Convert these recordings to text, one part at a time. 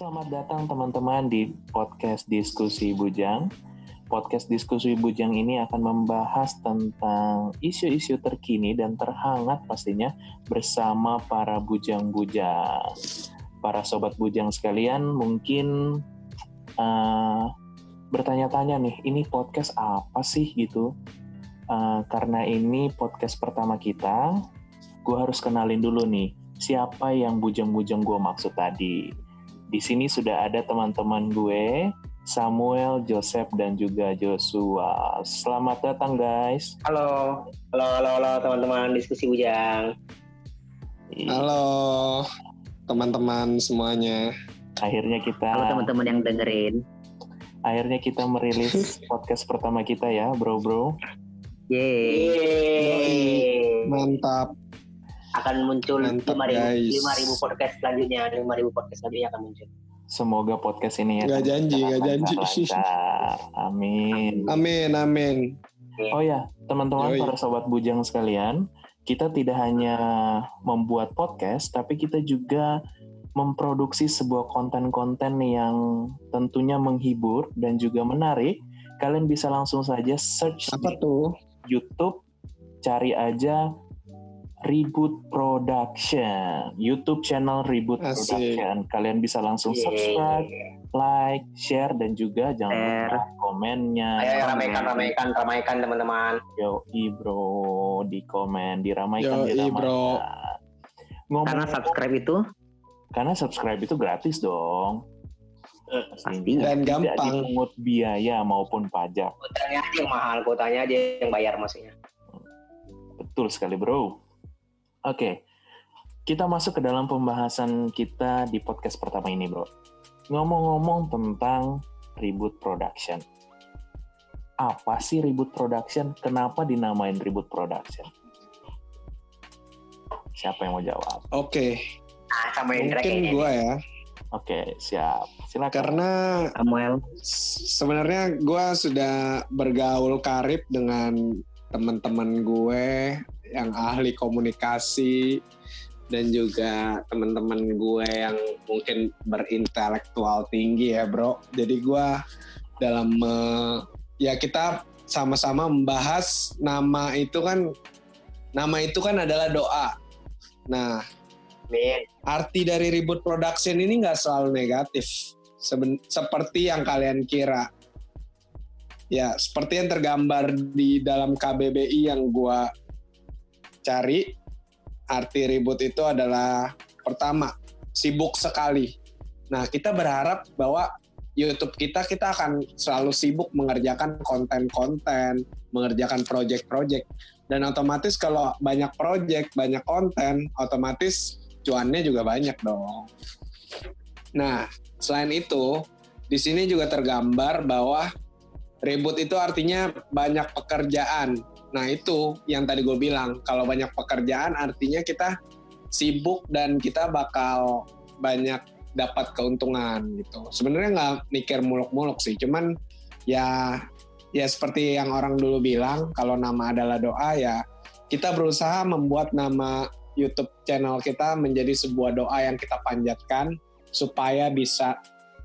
selamat datang teman-teman di podcast Diskusi Bujang. Podcast Diskusi Bujang ini akan membahas tentang isu-isu terkini dan terhangat pastinya bersama para bujang-bujang. Para sobat bujang sekalian mungkin uh, bertanya-tanya nih, ini podcast apa sih gitu? Uh, karena ini podcast pertama kita, gue harus kenalin dulu nih siapa yang bujang-bujang gue maksud tadi. Di sini sudah ada teman-teman gue, Samuel, Joseph, dan juga Joshua. Selamat datang guys. Halo, halo, halo, halo teman-teman diskusi bujang. Iya. Halo teman-teman semuanya. Akhirnya kita. Halo teman-teman yang dengerin. Akhirnya kita merilis podcast pertama kita ya, bro bro. Yeay. Mantap akan muncul lima ribu lima ribu podcast selanjutnya. Lima ribu podcast selanjutnya akan muncul. Semoga podcast ini ya gak janji gak janji. Amin. Amin amin. Oh ya teman-teman para sobat bujang sekalian kita tidak hanya membuat podcast tapi kita juga memproduksi sebuah konten-konten yang tentunya menghibur dan juga menarik. Kalian bisa langsung saja search apa tuh? YouTube cari aja Reboot Production, YouTube channel Reboot Asik. Production. Kalian bisa langsung subscribe, like, share, dan juga jangan lupa komennya. Ayo ramaikan, ramaikan, ramaikan teman-teman. Yo, bro, di komen, diramaikan, Yo, diramaikan. bro. Ngomong, karena subscribe itu? Karena subscribe itu gratis dong. Pasti. Dan gampang. Tidak dipungut biaya maupun pajak. Kotanya aja yang mahal, kotanya aja yang bayar maksudnya. Betul sekali bro. Oke, kita masuk ke dalam pembahasan kita di podcast pertama ini, bro. Ngomong-ngomong tentang reboot production. Apa sih reboot production? Kenapa dinamain reboot production? Siapa yang mau jawab? Oke. Ah, sama Mungkin gue ya. Oke, siap. Silakan. Karena Samuel. Sebenarnya gue sudah bergaul karib dengan teman-teman gue yang ahli komunikasi dan juga teman-teman gue yang mungkin berintelektual tinggi ya bro. Jadi gue dalam uh, ya kita sama-sama membahas nama itu kan nama itu kan adalah doa. Nah, Amin. arti dari ribut production ini nggak selalu negatif. Seben seperti yang kalian kira. Ya, seperti yang tergambar di dalam KBBI yang gue cari arti ribut itu adalah pertama sibuk sekali. Nah kita berharap bahwa YouTube kita kita akan selalu sibuk mengerjakan konten-konten, mengerjakan project-project dan otomatis kalau banyak project, banyak konten, otomatis cuannya juga banyak dong. Nah, selain itu, di sini juga tergambar bahwa ribut itu artinya banyak pekerjaan. Nah itu yang tadi gue bilang, kalau banyak pekerjaan artinya kita sibuk dan kita bakal banyak dapat keuntungan gitu. Sebenarnya nggak mikir muluk-muluk sih, cuman ya ya seperti yang orang dulu bilang, kalau nama adalah doa ya kita berusaha membuat nama YouTube channel kita menjadi sebuah doa yang kita panjatkan supaya bisa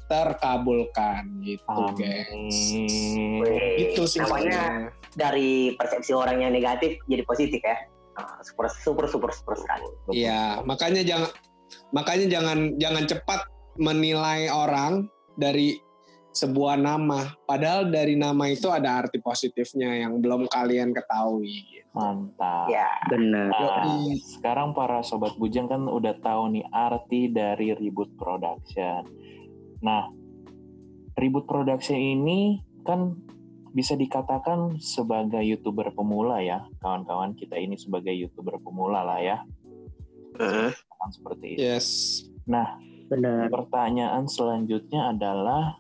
terkabulkan gitu, Amin. guys. Itu sih namanya dari persepsi orang yang negatif jadi positif ya. Ah, super super super super sekali. Iya, makanya jangan makanya jangan jangan cepat menilai orang dari sebuah nama. Padahal dari nama itu ada arti positifnya yang belum kalian ketahui. Mantap. Ya, benar. Nah, sekarang para sobat bujang kan udah tahu nih arti dari ribut production. Nah, ribut production ini kan bisa dikatakan sebagai youtuber pemula ya. Kawan-kawan kita ini sebagai youtuber pemula lah ya. Uh. seperti itu. Yes. Nah benar. pertanyaan selanjutnya adalah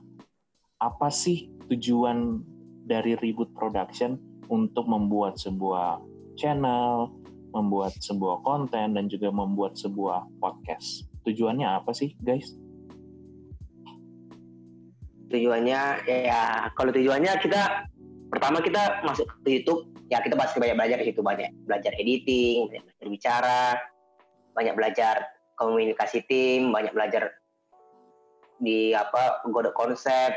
apa sih tujuan dari ribut production untuk membuat sebuah channel membuat sebuah konten dan juga membuat sebuah podcast? Tujuannya apa sih guys tujuannya ya kalau tujuannya kita pertama kita masuk ke YouTube ya kita pasti banyak belajar di situ banyak belajar editing banyak belajar bicara banyak belajar komunikasi tim banyak belajar di apa godok konsep,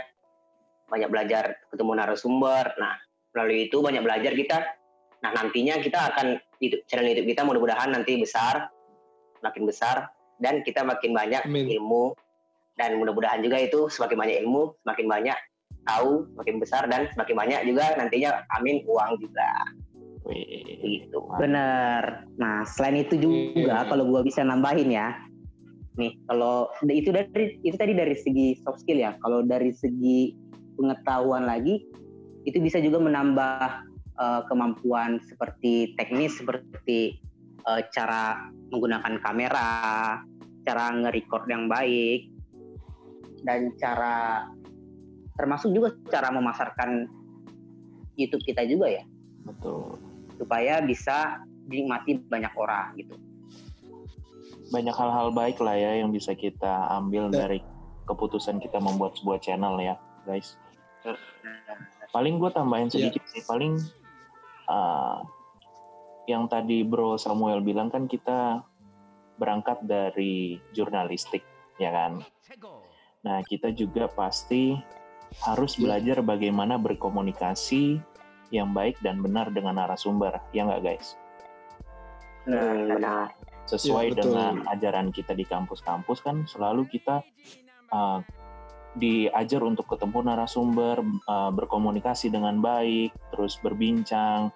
banyak belajar ketemu narasumber. Nah, melalui itu banyak belajar kita. Nah, nantinya kita akan YouTube, channel YouTube kita mudah-mudahan nanti besar, makin besar dan kita makin banyak Amin. ilmu dan mudah-mudahan juga itu semakin banyak ilmu, semakin banyak tahu, semakin besar dan semakin banyak juga nantinya amin uang juga gitu. Bener. Nah, selain itu juga Iya. kalau gua bisa nambahin ya. Nih, kalau itu dari itu tadi dari segi soft skill ya. Kalau dari segi pengetahuan lagi itu bisa juga menambah eh, kemampuan seperti teknis seperti eh, cara menggunakan kamera, cara nge-record yang baik dan cara termasuk juga cara memasarkan YouTube kita juga ya betul. supaya bisa dinikmati banyak orang gitu. Banyak hal-hal baik lah ya yang bisa kita ambil Ya. dari keputusan kita membuat sebuah channel ya, guys. Paling gue tambahin sedikit sih, paling uh, yang tadi Bro Samuel bilang kan kita berangkat dari jurnalistik, ya kan? Nah, kita juga pasti harus belajar bagaimana berkomunikasi yang baik dan benar dengan narasumber, ya nggak guys? Benar. Sesuai Ya, betul. dengan ajaran kita di kampus-kampus kan selalu kita uh, diajar untuk ketemu narasumber, uh, berkomunikasi dengan baik, terus berbincang,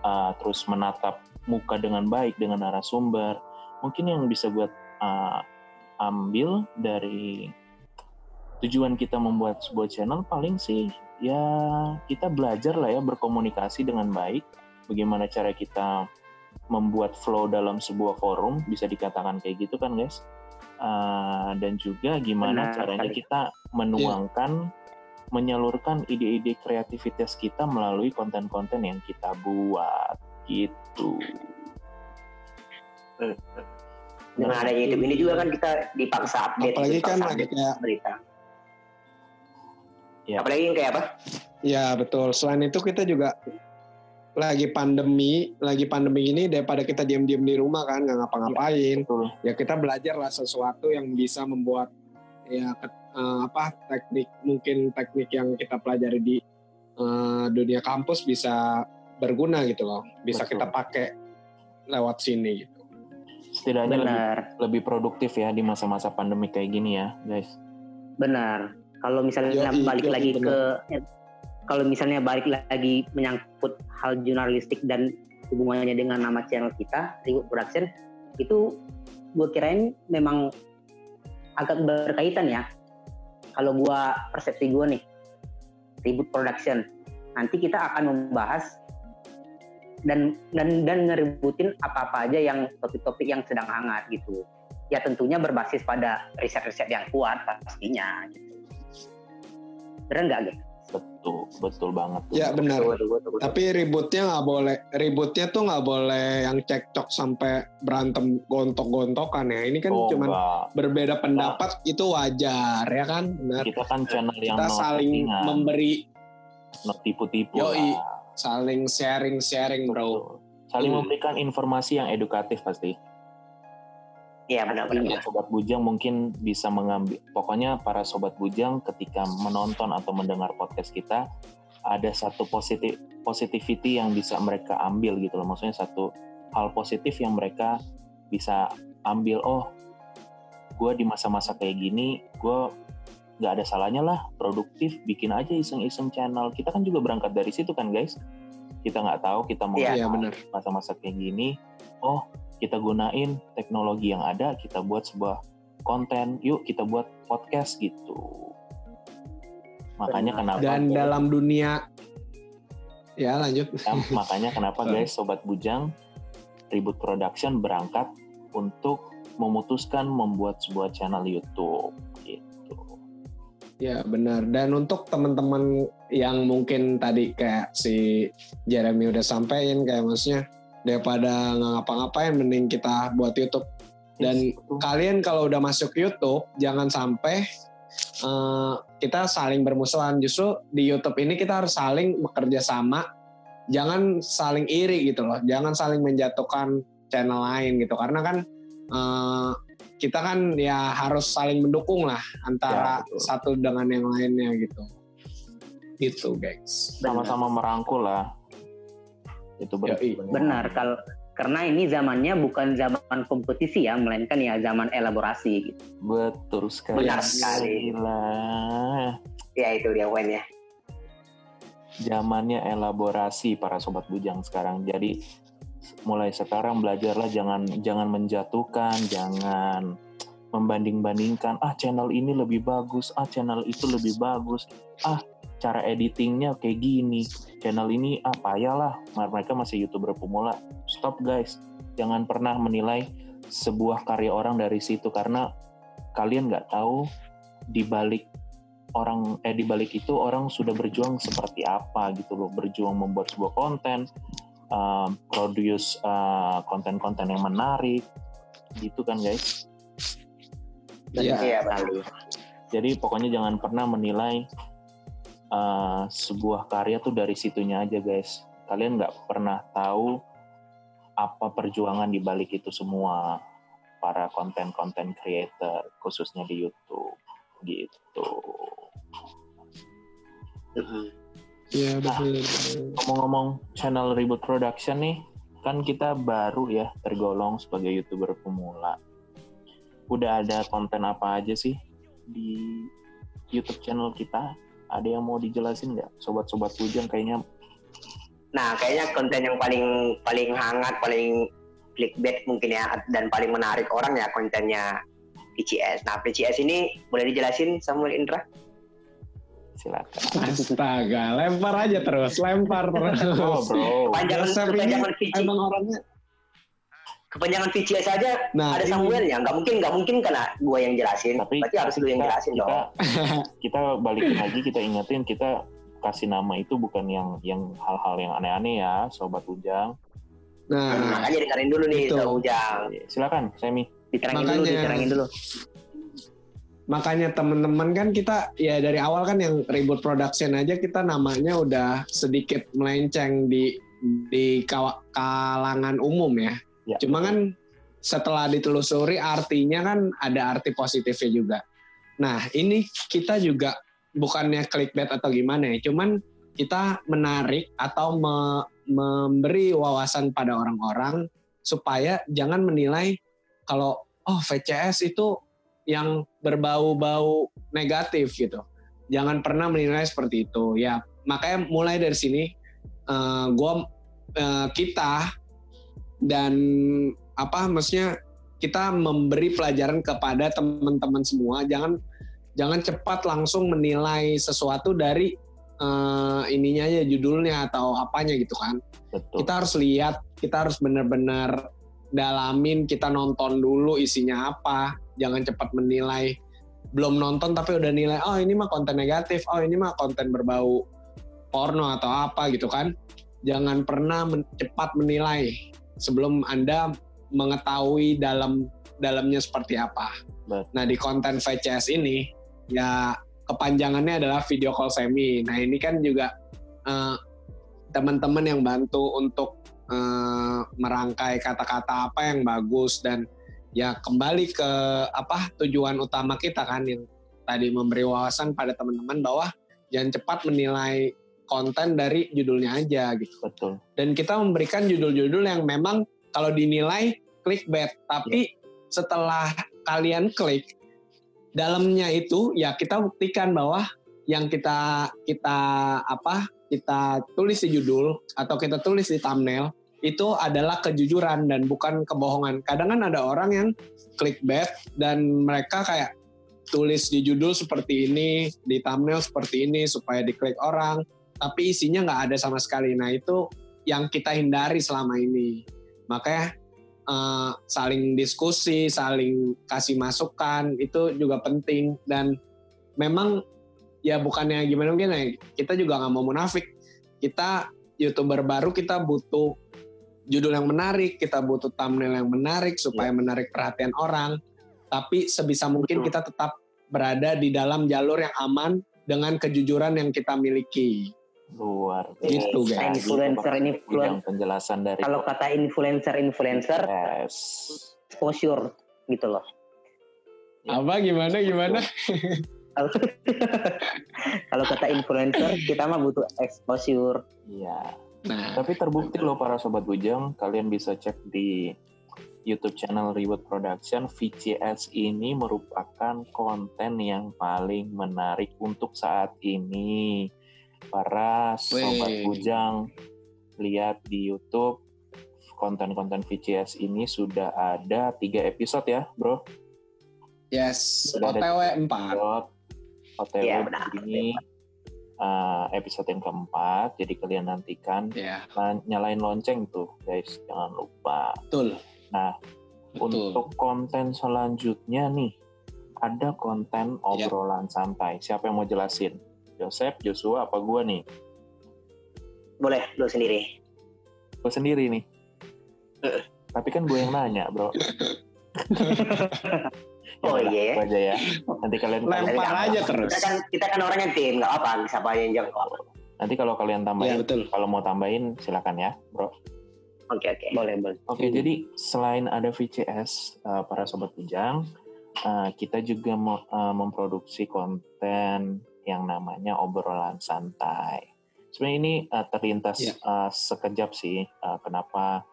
uh, terus menatap muka dengan baik dengan narasumber. Mungkin yang bisa buat uh, ambil dari tujuan kita membuat sebuah channel paling sih ya kita belajar lah ya berkomunikasi dengan baik bagaimana cara kita membuat flow dalam sebuah forum bisa dikatakan kayak gitu kan guys Uh, dan juga gimana Benar caranya sekali. kita menuangkan menyalurkan ide-ide kreativitas kita melalui konten-konten yang kita buat gitu Dengan adanya YouTube ini juga kan kita dipaksa update, Apalagi kan update kayak berita. Ya. Apalagi yang kayak apa? Ya betul. Selain itu kita juga lagi pandemi, lagi pandemi ini daripada kita diam-diam di rumah kan nggak ngapa-ngapain, betul ya kita belajar lah sesuatu yang bisa membuat ya ke- eh, apa teknik mungkin teknik yang kita pelajari di eh, dunia kampus bisa berguna gitu loh, bisa Betul. kita pakai lewat sini gitu. setidaknya lebih, Benar, lebih produktif ya di masa-masa pandemi kayak gini ya guys benar. Kalau misalnya Yoi, balik yoi, lagi ke kalau misalnya balik lagi menyangkut hal jurnalistik dan hubungannya dengan nama channel kita, Ribut Production, itu gue kirain memang agak berkaitan ya. Kalau gua persepsi gue nih, Ribut Production, nanti kita akan membahas dan dan dan ngeributin apa-apa aja yang topik-topik yang sedang hangat gitu. Ya tentunya berbasis pada riset-riset yang kuat pastinya gitu. Bener nggak gitu? betul betul banget tuh. Ya benar. Betul, betul, betul, betul. Tapi ributnya nggak boleh, ributnya tuh nggak boleh yang cekcok sampai berantem gontok-gontokan ya. Ini kan oh, cuman enggak. berbeda pendapat itu wajar ya kan, benar. kita kan channel yang Kita saling settingan, memberi, no tipu-tipu Yoi. saling sharing-sharing bro. Betul. saling Hmm. memberikan informasi yang edukatif pasti Iya benar-benar. Ya, sobat bujang mungkin bisa mengambil pokoknya para sobat bujang ketika menonton atau mendengar podcast kita ada satu positif positivity yang bisa mereka ambil gitu loh. Maksudnya satu hal positif yang mereka bisa ambil oh gue di masa-masa kayak gini gue nggak ada salahnya lah produktif bikin aja iseng-iseng channel. Kita kan juga berangkat dari situ kan guys? Kita nggak tahu kita mau Iya, Iya benar. masa-masa kayak gini oh kita gunain teknologi yang ada kita buat sebuah konten yuk kita buat podcast gitu. Makanya kenapa Dan dalam dunia, ya lanjut. Ya, makanya kenapa guys sobat bujang ribut production berangkat untuk memutuskan membuat sebuah channel YouTube gitu. Ya benar. Dan untuk teman-teman yang mungkin tadi kayak si Jeremy udah sampein kayak maksudnya daripada nggak ngapa-ngapain mending kita buat YouTube. Dan Yes, kalian kalau udah masuk YouTube jangan sampai eh, kita saling bermusuhan. Justru di YouTube ini kita harus saling bekerja sama. Jangan saling iri gitu loh. Jangan saling menjatuhkan channel lain gitu. Karena kan eh, kita kan ya harus saling mendukung lah antara Ya, betul. satu dengan yang lainnya gitu. Gitu guys. Sama-sama merangkul lah. Itu Yoi. Benar, kalau karena ini zamannya bukan zaman kompetisi ya, melainkan ya zaman elaborasi gitu. Betul sekali. Benar sekali. Gila. Ya itu dia poinnya. Zamannya elaborasi para sobat bujang sekarang. Jadi mulai sekarang belajarlah jangan jangan menjatuhkan, jangan membanding-bandingkan. Ah channel ini lebih bagus, ah channel itu lebih bagus. Ah cara editingnya kayak gini. Channel ini ah payahlah. Mereka masih youtuber pemula. Stop guys. Jangan pernah menilai sebuah karya orang dari situ karena kalian nggak tahu di balik orang eh di balik itu orang sudah berjuang seperti apa gitu loh berjuang membuat sebuah konten um, produce uh, konten-konten yang menarik gitu kan guys Iya. Iya sekali. jadi pokoknya jangan pernah menilai uh, sebuah karya tuh dari situnya aja guys kalian nggak pernah tahu apa perjuangan di balik itu semua para konten-konten creator khususnya di YouTube gitu. Iya betul. ngomong-ngomong channel Reboot Production nih, kan kita baru ya tergolong sebagai youtuber pemula. Udah ada konten apa aja sih di YouTube channel kita? Ada yang mau dijelasin nggak, sobat-sobat bujang kayaknya Nah, kayaknya konten yang paling paling hangat, paling clickbait mungkin ya dan paling menarik orang ya kontennya PCS. Nah, PCS ini boleh dijelasin Samuel Indra? silakan. Astaga, lempar aja terus, lempar terus. Oh bro, kepanjangan VC, Emang orangnya. Kepanjangan VCS aja Nah, ada ini- Samuelnya. Nggak mungkin nggak mungkin karena gua yang jelasin. tapi Berarti harus lu yang jelasin kita, dong. kita balikin lagi, kita ingetin kita kasih nama itu bukan yang yang hal-hal yang aneh-aneh ya, sobat bujang. Nah, Makanya dengerin dulu nih, Gitu. Sobat Ujang. Silakan, Semi. Diterangin dulu, Makanya- diterangin dulu. makanya temen-temen kan kita ya dari awal kan yang ribut production aja kita namanya udah sedikit melenceng di di kalangan umum ya. Ya, Cuma kan setelah ditelusuri artinya kan ada arti positifnya juga. Nah ini kita juga bukannya clickbait atau gimana ya, cuman kita menarik atau me- memberi wawasan pada orang-orang supaya jangan menilai kalau oh VCS itu yang berbau-bau negatif gitu. Jangan pernah menilai seperti itu. Ya makanya mulai dari sini eh, gua eh, kita dan apa maksudnya kita memberi pelajaran kepada teman-teman semua. Jangan jangan cepat langsung menilai sesuatu dari eh, ininya aja judulnya atau apanya gitu kan. Betul. kita harus lihat kita harus benar-benar dalamin kita nonton dulu isinya apa. Jangan cepat menilai belum nonton tapi udah nilai oh ini mah konten negatif. Oh ini mah konten berbau porno atau apa gitu kan. Jangan pernah men- cepat menilai sebelum anda mengetahui dalam dalamnya seperti apa Betul. nah di konten VCS ini ya kepanjangannya adalah video call semi nah ini kan juga eh, teman-teman yang bantu untuk eh, merangkai kata-kata apa yang bagus dan ya kembali ke apa tujuan utama kita kan yang tadi memberi wawasan pada teman-teman bahwa jangan cepat menilai konten dari judulnya aja gitu Betul. dan kita memberikan judul-judul yang memang kalau dinilai clickbait tapi setelah kalian klik dalamnya itu ya kita buktikan bahwa yang kita kita apa kita tulis di judul atau kita tulis di thumbnail itu adalah kejujuran dan bukan kebohongan. Kadang kan ada orang yang clickbait dan mereka kayak tulis di judul seperti ini, di thumbnail seperti ini supaya diklik orang, tapi isinya nggak ada sama sekali. Nah itu yang kita hindari selama ini. Makanya eh, saling diskusi, saling kasih masukan itu juga penting dan memang ya bukannya gimana gimana kita juga nggak mau munafik. Kita youtuber baru kita butuh judul yang menarik, kita butuh thumbnail yang menarik supaya menarik perhatian orang. Tapi sebisa mungkin Betul. kita tetap berada di dalam jalur yang aman dengan kejujuran yang kita miliki. Luar Gitu, biasa. guys. Influencer Gitu, ini. Bujang penjelasan dari Kalau kata influencer-influencer, Yes. exposure gitu loh. Apa gimana gimana? Kalau kalau kata influencer kita mah butuh exposure. Iya. Nah, Tapi terbukti loh para sobat bujang, kalian bisa cek di YouTube channel Reward Production. VCS ini merupakan konten yang paling menarik untuk saat ini. Para sobat bujang lihat di YouTube konten-konten VCS ini sudah ada tiga episode ya, bro. yes, Sudah ada OTW 4. Episode OTW Iya, benar. ini uh, episode yang keempat. Jadi kalian nantikan Ya, Nah, nyalain lonceng tuh guys jangan lupa betul. Nah, Betul. untuk konten selanjutnya nih ada konten Ya. obrolan santai siapa yang mau jelasin Joseph Joshua apa gua nih Boleh, lu sendiri. gue sendiri nih Eh. tapi kan gue yang nanya bro Oh, iya ya. aja ya nanti kalian Lempar aja terus. Kita kan kita kan orangnya tim, nggak apa, siapa aja yang jawab. nanti kalau kalian Ya, tambahin betul. kalau mau tambahin silakan ya bro Oke oke. Boleh, boleh. Oke, Hmm. jadi selain ada VCS, uh, para sobat bujang, uh, kita juga mo- uh, memproduksi konten yang namanya obrolan santai. Sebenarnya ini uh, terlintas Ya. uh, sekejap sih, uh, kenapa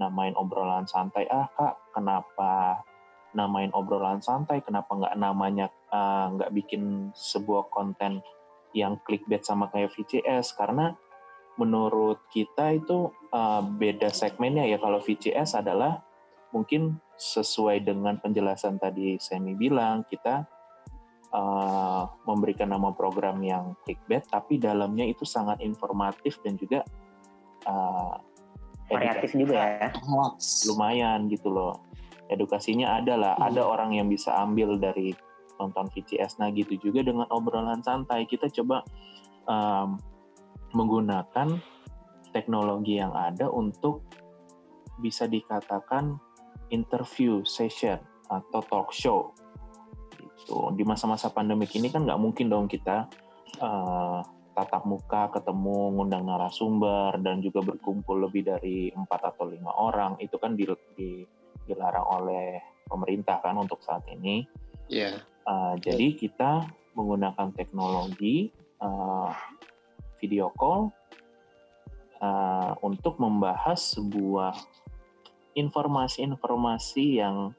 namain obrolan santai? Ah kak, kenapa namain obrolan santai? Kenapa nggak namanya uh, nggak bikin sebuah konten yang clickbait sama kayak VCS? Karena menurut kita itu uh, beda segmennya ya kalau VCS adalah mungkin sesuai dengan penjelasan tadi Semi bilang kita uh, memberikan nama program yang clickbait tapi dalamnya itu sangat informatif dan juga uh, Variatif juga ya. Lumayan gitu loh edukasinya ada lah Hmm. ada orang yang bisa ambil dari nonton VCS nah gitu juga dengan obrolan santai kita coba um, menggunakan teknologi yang ada untuk bisa dikatakan interview session atau talk show gitu di masa-masa pandemik ini kan nggak mungkin dong kita uh, tatap muka ketemu ngundang narasumber dan juga berkumpul lebih dari empat atau lima orang itu kan di, di- dilarang oleh pemerintah kan untuk saat ini Ya. Uh, jadi kita menggunakan teknologi uh, video call uh, untuk membahas sebuah informasi-informasi yang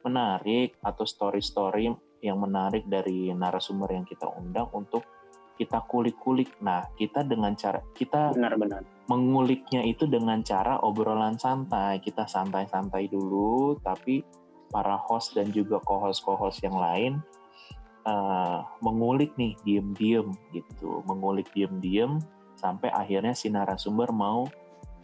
menarik atau story-story yang menarik dari narasumber yang kita undang untuk kita kulik-kulik. Nah, kita dengan cara kita Benar-benar. menguliknya itu dengan cara obrolan santai. Kita santai-santai dulu, tapi para host dan juga co-host-co-host yang lain eh, mengulik nih diem-diem gitu, mengulik diem-diem sampai akhirnya si narasumber mau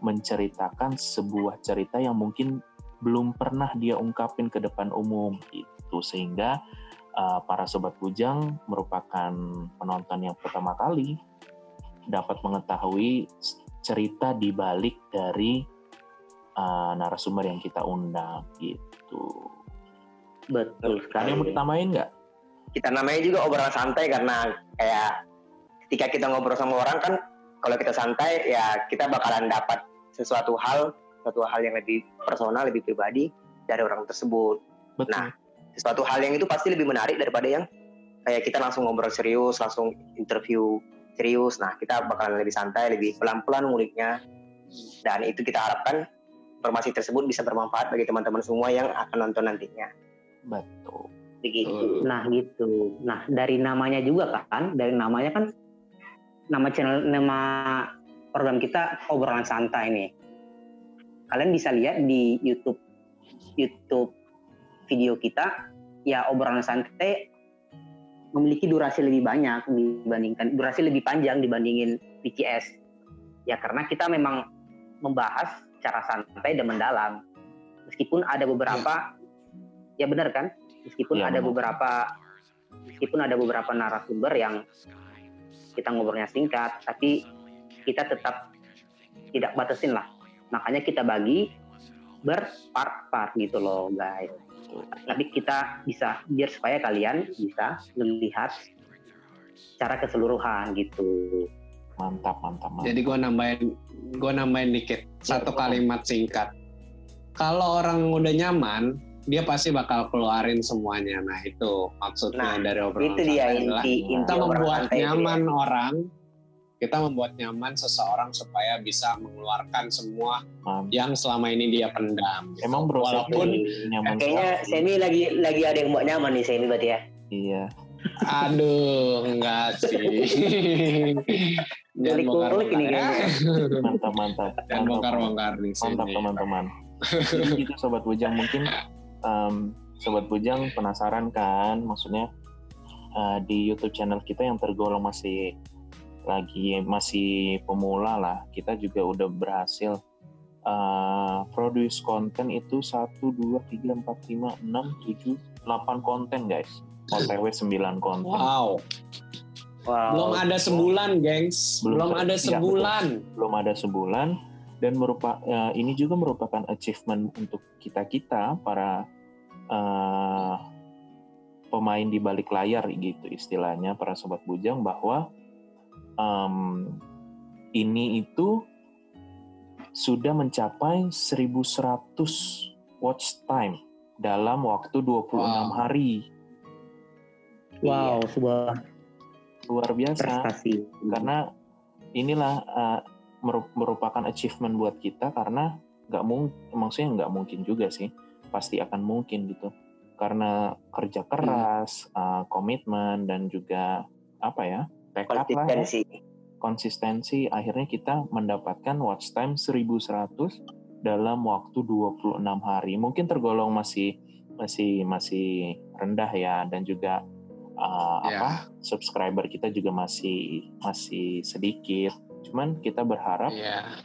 menceritakan sebuah cerita yang mungkin belum pernah dia ungkapin ke depan umum gitu sehingga eh, para sobat bujang merupakan penonton yang pertama kali dapat mengetahui cerita di balik dari uh, narasumber yang kita undang gitu. Betul Ada yang mau ditambahin nggak? Kita namanya juga obrolan santai karena kayak ketika kita ngobrol sama orang kan kalau kita santai ya kita bakalan dapat sesuatu hal, sesuatu hal yang lebih personal, lebih pribadi dari orang tersebut. Betul. Nah, sesuatu hal yang itu pasti lebih menarik daripada yang kayak kita langsung ngobrol serius, langsung interview serius. Nah, kita bakalan lebih santai, lebih pelan-pelan nguliknya. Dan itu kita harapkan informasi tersebut bisa bermanfaat bagi teman-teman semua yang akan nonton nantinya. Betul. Begitu. Nah gitu. Nah dari namanya juga kan, dari namanya kan nama channel, nama program kita obrolan santai nih. Kalian bisa lihat di YouTube, YouTube video kita, ya obrolan santai memiliki durasi lebih banyak dibandingkan durasi lebih panjang dibandingin VCS. Ya karena kita memang membahas secara santai dan mendalam. Meskipun ada beberapa, ya benar kan? Meskipun Iya, ada benar. beberapa, meskipun ada beberapa narasumber yang kita ngobrolnya singkat, tapi kita tetap tidak batasin lah. Makanya kita bagi berpart-part gitu loh guys. Tapi kita bisa biar supaya kalian bisa melihat secara keseluruhan gitu. Mantap, mantap, mantap. Jadi gue nambahin, gue nambahin dikit satu kalimat singkat. Kalau orang udah nyaman, dia pasti bakal keluarin semuanya. Nah itu maksudnya Nah, dari obrolan itu dia adalah inti kita inti kita membuat ya. nyaman orang, kita membuat nyaman seseorang supaya bisa mengeluarkan semua Mam. yang selama ini dia pendam. Emang bro Walaupun nyaman Kayaknya. Semi lagi lagi ada yang buat nyaman nih Semi berarti ya. Iya. Aduh, enggak sih. Jangan Kulik-kulik ini ya. Mantap mantap. Jangan Mantap, bongkar-bongkar di sini. Mantap teman-teman. Jadi gitu sobat bujang mungkin em, sobat bujang penasaran kan maksudnya eh, di YouTube channel kita yang tergolong masih lagi masih pemula lah. Kita juga udah berhasil eh, produce konten itu 1 2 3 4 5 6 7 8 konten guys. OTW 9 konten. Wow, Wow. belum ada sebulan, gengs. Belum Belum, ada iya, sebulan. belum ada sebulan. Dan merupa eh, ini juga merupakan achievement untuk kita kita para eh, pemain di balik layar gitu istilahnya para sobat bujang bahwa em, ini itu sudah mencapai 1100 watch time dalam waktu 26 Wow. hari. Wow, sebuah luar biasa. prestasi. karena inilah uh, meru- merupakan achievement buat kita karena nggak mungkin maksudnya nggak mungkin juga sih. Pasti akan mungkin gitu. Karena kerja keras uh, komitmen dan juga apa ya tekad lah ya, konsistensi. konsistensi akhirnya kita mendapatkan watch time 1100 dalam waktu 26 hari mungkin tergolong masih masih masih rendah ya dan juga uh, Ya. apa subscriber kita juga masih masih sedikit. Cuman kita berharap Iya.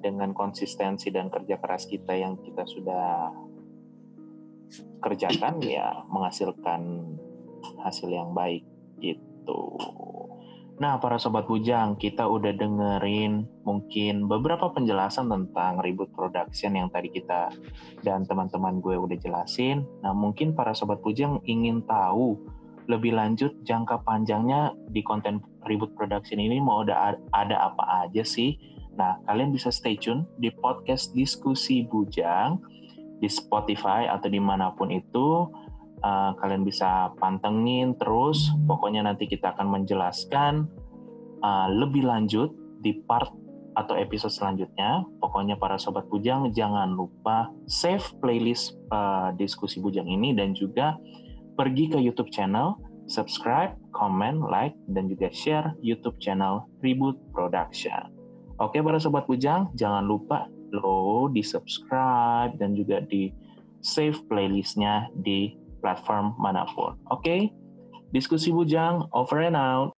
dengan konsistensi dan kerja keras kita yang kita sudah kerjakan ya menghasilkan hasil yang baik gitu. Nah, para sobat bujang, kita udah dengerin mungkin beberapa penjelasan tentang ribut production yang tadi kita dan teman-teman gue udah jelasin. Nah, mungkin para sobat bujang ingin tahu lebih lanjut jangka panjangnya di konten ribut production ini mau ada ada apa aja sih? Nah, kalian bisa stay tune di podcast diskusi bujang di Spotify atau di mana pun itu. Uh, kalian bisa pantengin terus. Pokoknya nanti kita akan menjelaskan uh, lebih lanjut di part atau episode selanjutnya. Pokoknya para sobat bujang jangan lupa save playlist uh, diskusi bujang ini dan juga pergi ke YouTube channel, subscribe, comment, like, dan juga share YouTube channel Reboot Production. Oke para sobat bujang, jangan lupa lo di subscribe dan juga di save playlistnya di platform mana pun. Oke, diskusi bujang over and out.